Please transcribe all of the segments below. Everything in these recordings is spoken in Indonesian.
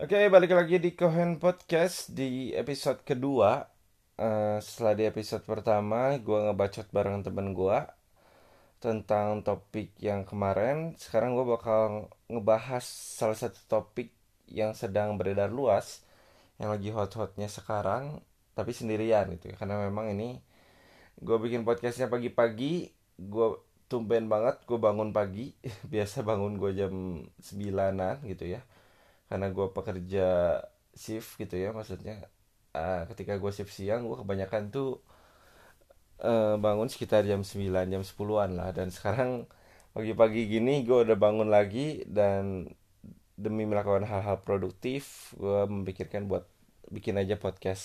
Oke, balik lagi di Kohen Podcast di episode kedua. Eh, setelah di episode pertama, gue ngebacot bareng temen gue tentang topik yang kemarin. Sekarang gue bakal ngebahas salah satu topik yang sedang beredar luas, yang lagi hot-hotnya sekarang, tapi sendirian gitu ya. Karena memang ini gue bikin podcastnya pagi-pagi, gue tumben banget gue bangun pagi. Biasa bangun gue jam 9 gitu ya karena gue pekerja shift gitu ya maksudnya uh, ketika gue shift siang gue kebanyakan tuh uh, bangun sekitar jam 9 jam 10-an lah. Dan sekarang pagi-pagi gini gue udah bangun lagi dan demi melakukan hal-hal produktif gue memikirkan buat bikin aja podcast.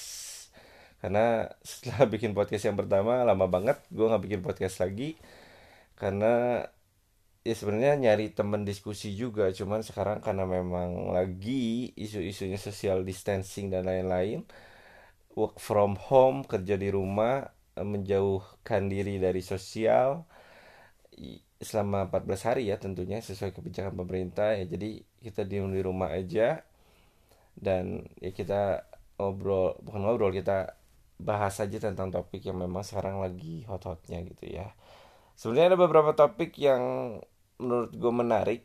Karena setelah bikin podcast yang pertama lama banget gue nggak bikin podcast lagi. Karena ya sebenarnya nyari temen diskusi juga cuman sekarang karena memang lagi isu-isunya social distancing dan lain-lain work from home kerja di rumah menjauhkan diri dari sosial selama 14 hari ya tentunya sesuai kebijakan pemerintah ya. Jadi kita diem di rumah aja dan ya kita ngobrol bukan ngobrol kita bahas aja tentang topik yang memang sekarang lagi hot-hotnya gitu ya. Sebenarnya ada beberapa topik yang menurut gue menarik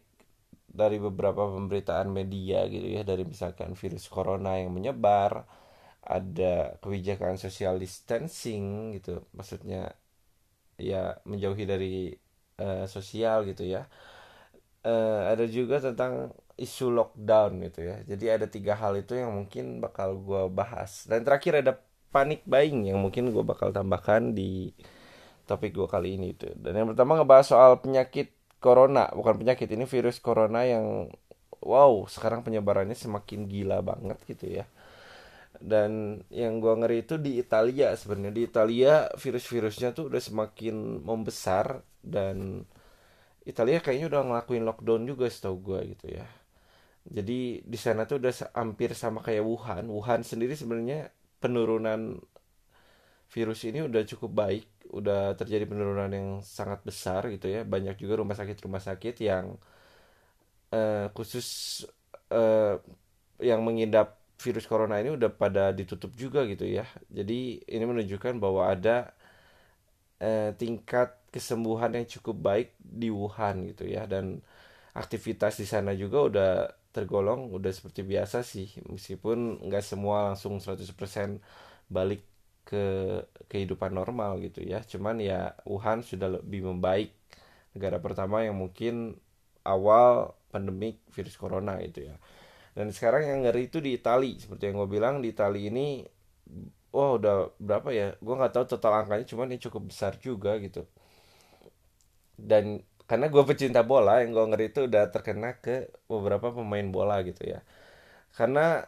dari beberapa pemberitaan media gitu ya. Dari misalkan virus corona yang menyebar ada kebijakan social distancing gitu. Maksudnya ya menjauhi dari uh, sosial gitu ya. Uh, ada juga tentang isu lockdown gitu ya. Jadi ada tiga hal itu yang mungkin bakal gue bahas. Dan terakhir ada panic buying yang mungkin gue bakal tambahkan di topik gue kali ini itu. Dan yang pertama ngebahas soal penyakit corona bukan penyakit ini virus corona yang wow sekarang penyebarannya semakin gila banget gitu ya. Dan yang gua ngeri itu di Italia sebenarnya. Di Italia virus-virusnya tuh udah semakin membesar dan Italia kayaknya udah ngelakuin lockdown juga setahu gua gitu ya. Jadi di sana tuh udah hampir sama kayak Wuhan. Wuhan sendiri sebenarnya penurunan virus ini udah cukup baik udah terjadi penurunan yang sangat besar gitu ya. Banyak juga rumah sakit rumah sakit yang uh, khusus uh, yang mengidap virus corona ini udah pada ditutup juga gitu ya. Jadi ini menunjukkan bahwa ada uh, tingkat kesembuhan yang cukup baik di Wuhan gitu ya. Dan aktivitas di sana juga udah tergolong udah seperti biasa sih. Meskipun nggak semua langsung 100% balik ke kehidupan normal gitu ya. Cuman ya Wuhan sudah lebih membaik negara pertama yang mungkin awal pandemik virus corona itu ya. Dan sekarang yang ngeri itu di Itali. Seperti yang gue bilang di Itali ini wah udah berapa ya? Gue nggak tahu total angkanya cuman ini cukup besar juga gitu. Dan karena gue pecinta bola yang gue ngeri itu udah terkena ke beberapa pemain bola gitu ya. Karena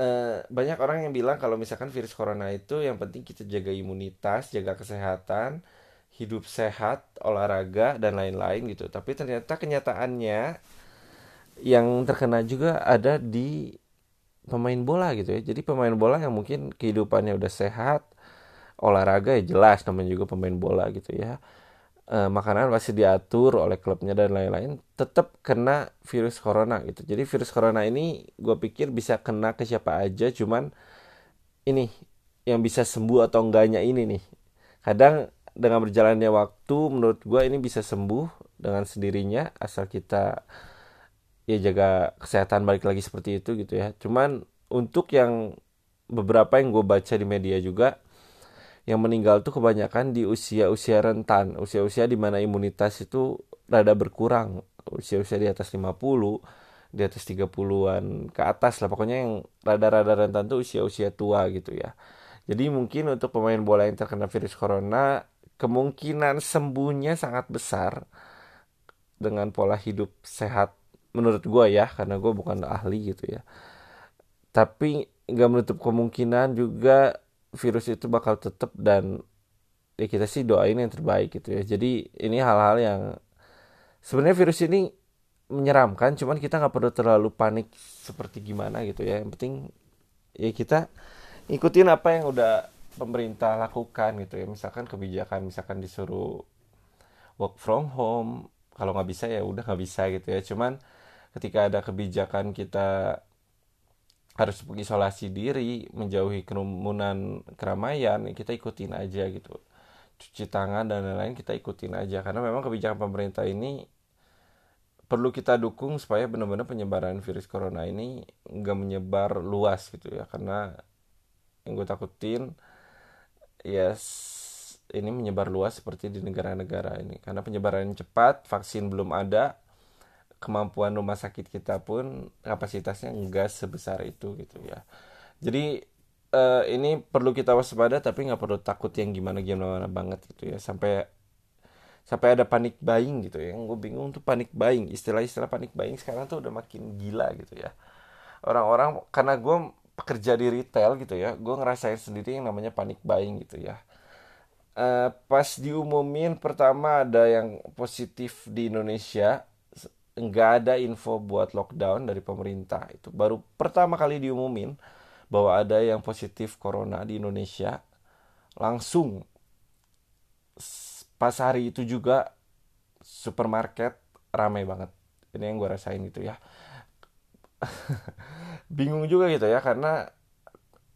Eh, banyak orang yang bilang kalau misalkan virus corona itu yang penting kita jaga imunitas, jaga kesehatan, hidup sehat, olahraga dan lain-lain gitu. Tapi ternyata kenyataannya yang terkena juga ada di pemain bola gitu ya. Jadi pemain bola yang mungkin kehidupannya udah sehat, olahraga ya jelas namanya juga pemain bola gitu ya uh, makanan pasti diatur oleh klubnya dan lain-lain tetap kena virus corona gitu. Jadi virus corona ini gue pikir bisa kena ke siapa aja cuman ini yang bisa sembuh atau enggaknya ini nih. Kadang dengan berjalannya waktu menurut gue ini bisa sembuh dengan sendirinya asal kita ya jaga kesehatan balik lagi seperti itu gitu ya. Cuman untuk yang beberapa yang gue baca di media juga yang meninggal tuh kebanyakan di usia-usia rentan, usia-usia di mana imunitas itu rada berkurang, usia-usia di atas 50, di atas 30-an ke atas lah. Pokoknya yang rada-rada rentan tuh usia-usia tua gitu ya. Jadi mungkin untuk pemain bola yang terkena virus corona kemungkinan sembuhnya sangat besar dengan pola hidup sehat menurut gue ya karena gue bukan ahli gitu ya. Tapi nggak menutup kemungkinan juga virus itu bakal tetap dan ya kita sih doain yang terbaik gitu ya. Jadi ini hal-hal yang sebenarnya virus ini menyeramkan cuman kita nggak perlu terlalu panik seperti gimana gitu ya. Yang penting ya kita ikutin apa yang udah pemerintah lakukan gitu ya. Misalkan kebijakan misalkan disuruh work from home kalau nggak bisa ya udah nggak bisa gitu ya. Cuman ketika ada kebijakan kita harus mengisolasi diri menjauhi kerumunan keramaian kita ikutin aja gitu. Cuci tangan dan lain-lain kita ikutin aja. Karena memang kebijakan pemerintah ini perlu kita dukung supaya benar-benar penyebaran virus corona ini nggak menyebar luas gitu ya. Karena yang gue takutin ya yes, ini menyebar luas seperti di negara-negara ini. Karena penyebaran cepat vaksin belum ada kemampuan rumah sakit kita pun kapasitasnya enggak sebesar itu gitu ya. Jadi uh, ini perlu kita waspada tapi nggak perlu takut yang gimana gimana banget gitu ya. Sampai sampai ada panik buying gitu ya. Gue bingung tuh panik buying. Istilah-istilah panik buying sekarang tuh udah makin gila gitu ya. Orang-orang karena gue pekerja di retail gitu ya gue ngerasain sendiri yang namanya panik buying gitu ya. Uh, pas diumumin pertama ada yang positif di Indonesia nggak ada info buat lockdown dari pemerintah. Itu baru pertama kali diumumin bahwa ada yang positif corona di Indonesia. Langsung pas hari itu juga supermarket ramai banget. Ini yang gue rasain gitu ya. Bingung juga gitu ya karena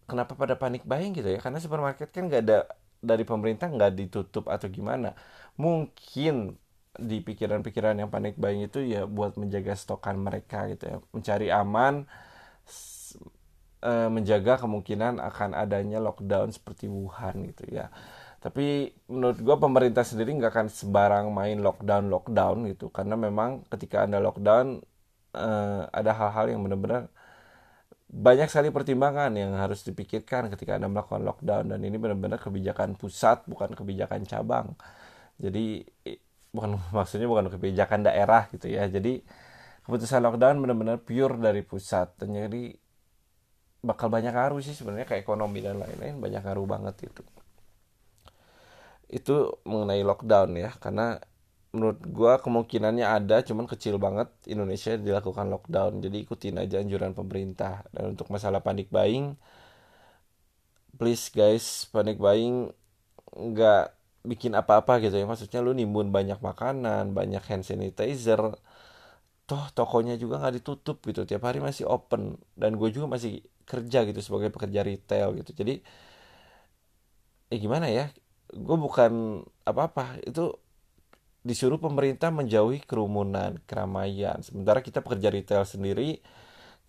kenapa pada panik buying gitu ya? Karena supermarket kan nggak ada dari pemerintah nggak ditutup atau gimana? Mungkin di pikiran-pikiran yang panik buying itu ya buat menjaga stokan mereka gitu ya mencari aman Eh, menjaga kemungkinan akan adanya lockdown seperti Wuhan gitu ya. Tapi menurut gue pemerintah sendiri nggak akan sebarang main lockdown lockdown gitu karena memang ketika anda lockdown uh, ada hal-hal yang benar-benar banyak sekali pertimbangan yang harus dipikirkan ketika anda melakukan lockdown dan ini benar-benar kebijakan pusat bukan kebijakan cabang. Jadi bukan maksudnya bukan kebijakan daerah gitu ya. Jadi keputusan lockdown benar-benar pure dari pusat. Dan jadi bakal banyak ngaruh sih sebenarnya ke ekonomi dan lain-lain. Banyak ngaruh banget itu itu mengenai lockdown ya. Karena menurut gue kemungkinannya ada cuman kecil banget Indonesia dilakukan lockdown. Jadi ikutin aja anjuran pemerintah. Dan untuk masalah panik buying please guys panik buying nggak bikin apa-apa gitu ya. Maksudnya lu nimbun banyak makanan banyak hand sanitizer. Toh tokonya juga nggak ditutup gitu. Tiap hari masih open. Dan gue juga masih kerja gitu sebagai pekerja retail gitu. Jadi eh gimana ya? Gue bukan apa-apa. Itu disuruh pemerintah menjauhi kerumunan keramaian. Sementara kita pekerja retail sendiri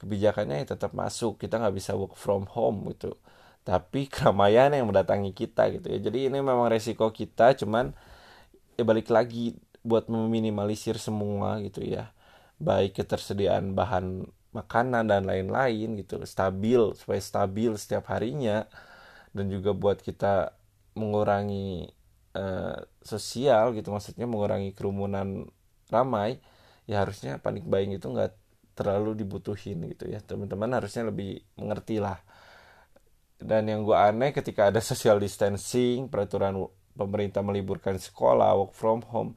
kebijakannya ya tetap masuk. Kita nggak bisa work from home gitu tapi keramaian yang mendatangi kita gitu ya. Jadi ini memang resiko kita cuman ya balik lagi buat meminimalisir semua gitu ya. Baik ketersediaan bahan makanan dan lain-lain gitu stabil supaya stabil setiap harinya. Dan juga buat kita mengurangi uh, sosial gitu. Maksudnya mengurangi kerumunan ramai ya harusnya panik buying itu nggak terlalu dibutuhin gitu ya. Teman-teman harusnya lebih mengerti lah dan yang gue aneh ketika ada social distancing peraturan pemerintah meliburkan sekolah work from home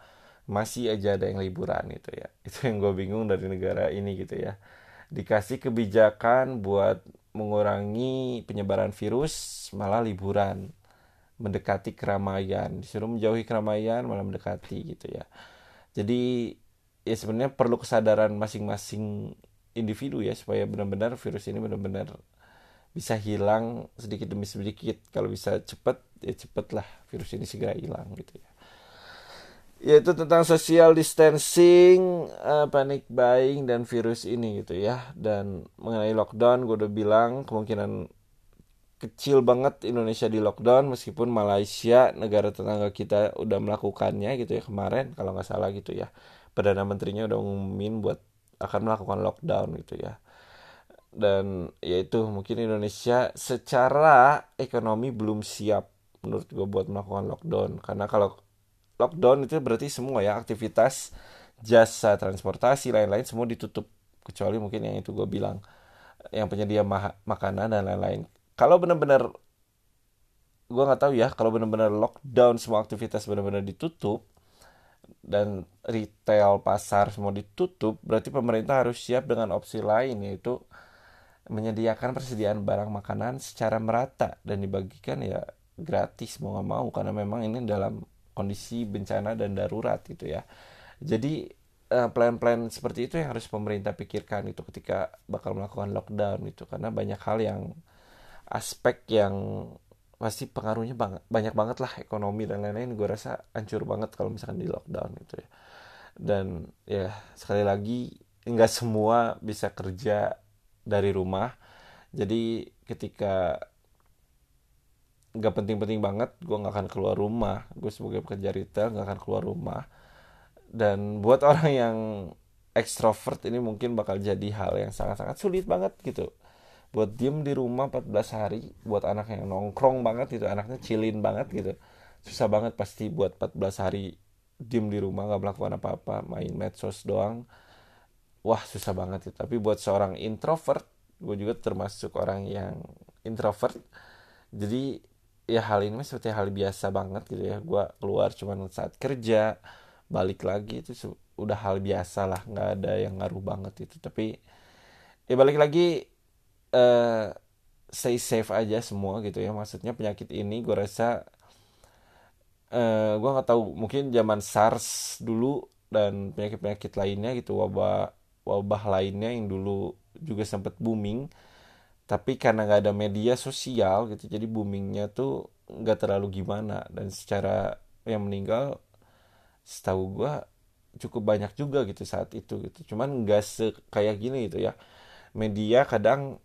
masih aja ada yang liburan gitu ya. Itu yang gue bingung dari negara ini gitu ya. Dikasih kebijakan buat mengurangi penyebaran virus malah liburan. Mendekati keramaian. Disuruh menjauhi keramaian malah mendekati gitu ya. Jadi ya sebenarnya perlu kesadaran masing-masing individu ya supaya benar-benar virus ini benar-benar bisa hilang sedikit demi sedikit kalau bisa cepet ya cepet lah virus ini segera hilang gitu ya yaitu tentang social distancing, uh, panic buying dan virus ini gitu ya. Dan mengenai lockdown gue udah bilang kemungkinan kecil banget Indonesia di lockdown meskipun Malaysia negara tetangga kita udah melakukannya gitu ya kemarin kalau nggak salah gitu ya. Perdana menterinya udah ngumumin buat akan melakukan lockdown gitu ya. Dan yaitu mungkin Indonesia secara ekonomi belum siap menurut gue buat melakukan lockdown. Karena kalau lockdown itu berarti semua ya aktivitas jasa transportasi lain-lain semua ditutup. Kecuali mungkin yang itu gue bilang yang penyedia ma makanan dan lain-lain. Kalau benar-benar gue nggak tahu ya kalau benar-benar lockdown semua aktivitas benar-benar ditutup dan retail pasar semua ditutup berarti pemerintah harus siap dengan opsi lain yaitu menyediakan persediaan barang makanan secara merata dan dibagikan ya gratis mau nggak mau karena memang ini dalam kondisi bencana dan darurat gitu ya. Jadi uh, plan-plan seperti itu yang harus pemerintah pikirkan itu ketika bakal melakukan lockdown itu karena banyak hal yang aspek yang pasti pengaruhnya banget banyak banget lah ekonomi dan lain-lain gue rasa hancur banget kalau misalkan di lockdown gitu ya. Dan ya sekali lagi nggak semua bisa kerja dari rumah. Jadi ketika nggak penting-penting banget gue nggak akan keluar rumah. Gue sebagai pekerja retail nggak akan keluar rumah. Dan buat orang yang ekstrovert ini mungkin bakal jadi hal yang sangat-sangat sulit banget gitu. Buat diem di rumah 14 hari buat anak yang nongkrong banget gitu anaknya chillin banget gitu susah banget pasti buat 14 hari diem di rumah nggak melakukan apa-apa main medsos doang wah susah banget itu. Tapi buat seorang introvert gue juga termasuk orang yang introvert. Jadi ya hal ini seperti hal biasa banget gitu ya. Gue keluar cuman saat kerja balik lagi itu udah hal biasa lah. Nggak ada yang ngaruh banget itu. Tapi ya balik lagi uh, stay safe aja semua gitu ya. Maksudnya penyakit ini gue rasa uh, eh, gue nggak tahu. Mungkin zaman SARS dulu dan penyakit penyakit lainnya gitu. Wabah wabah lainnya yang dulu juga sempat booming tapi karena nggak ada media sosial gitu jadi boomingnya tuh nggak terlalu gimana. Dan secara yang meninggal setahu gue cukup banyak juga gitu saat itu gitu. Cuman nggak kayak gini gitu ya. Media kadang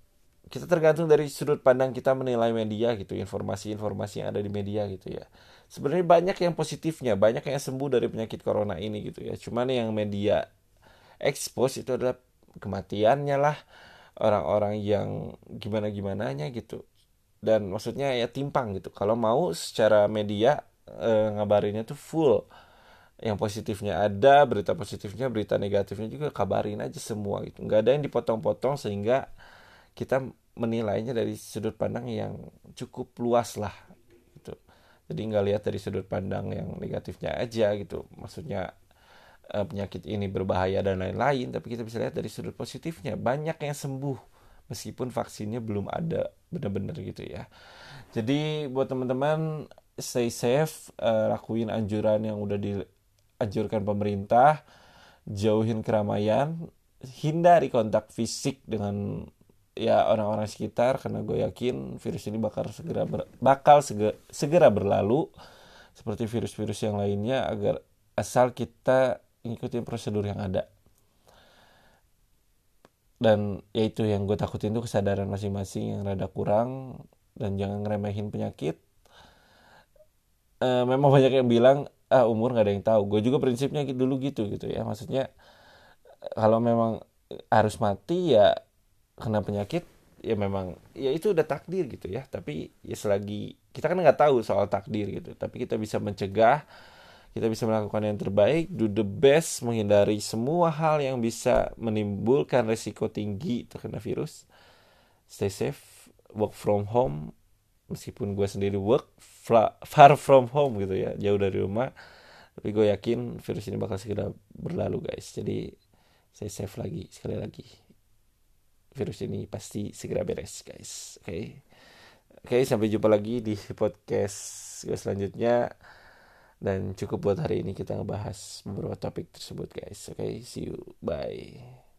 kita tergantung dari sudut pandang kita menilai media gitu informasi-informasi yang ada di media gitu ya. Sebenarnya banyak yang positifnya banyak yang sembuh dari penyakit corona ini gitu ya. Cuman yang media expose itu adalah kematiannya lah orang-orang yang gimana gimananya gitu. Dan maksudnya ya timpang gitu. Kalau mau secara media e, ngabarinnya tuh full. Yang positifnya ada berita positifnya berita negatifnya juga kabarin aja semua gitu. Nggak ada yang dipotong-potong sehingga kita menilainya dari sudut pandang yang cukup luas lah gitu. Jadi nggak lihat dari sudut pandang yang negatifnya aja gitu. Maksudnya uh, penyakit ini berbahaya dan lain-lain tapi kita bisa lihat dari sudut positifnya. Banyak yang sembuh meskipun vaksinnya belum ada benar-benar gitu ya. Jadi buat teman-teman stay safe uh, lakuin anjuran yang udah dianjurkan pemerintah jauhin keramaian hindari kontak fisik dengan ya orang-orang sekitar karena gue yakin virus ini bakal segera ber, bakal segera, segera berlalu seperti virus-virus yang lainnya agar asal kita ngikutin prosedur yang ada. Dan yaitu yang gue takutin tuh kesadaran masing-masing yang rada kurang dan jangan ngeremehin penyakit. E, memang banyak yang bilang ah umur nggak ada yang tahu. Gue juga prinsipnya dulu gitu gitu ya. Maksudnya kalau memang harus mati ya kena penyakit ya memang ya itu udah takdir gitu ya. Tapi ya selagi kita kan nggak tahu soal takdir gitu. Tapi kita bisa mencegah kita bisa melakukan yang terbaik do the best menghindari semua hal yang bisa menimbulkan resiko tinggi terkena virus. Stay safe work from home. Meskipun gue sendiri work far from home gitu ya jauh dari rumah. Tapi gue yakin virus ini bakal segera berlalu guys. Jadi stay safe lagi sekali lagi. Virus ini pasti segera beres guys. Oke? Okay? oke okay, sampai jumpa lagi di podcast gue selanjutnya dan cukup buat hari ini kita ngebahas beberapa topik tersebut guys. Oke okay, see you. Bye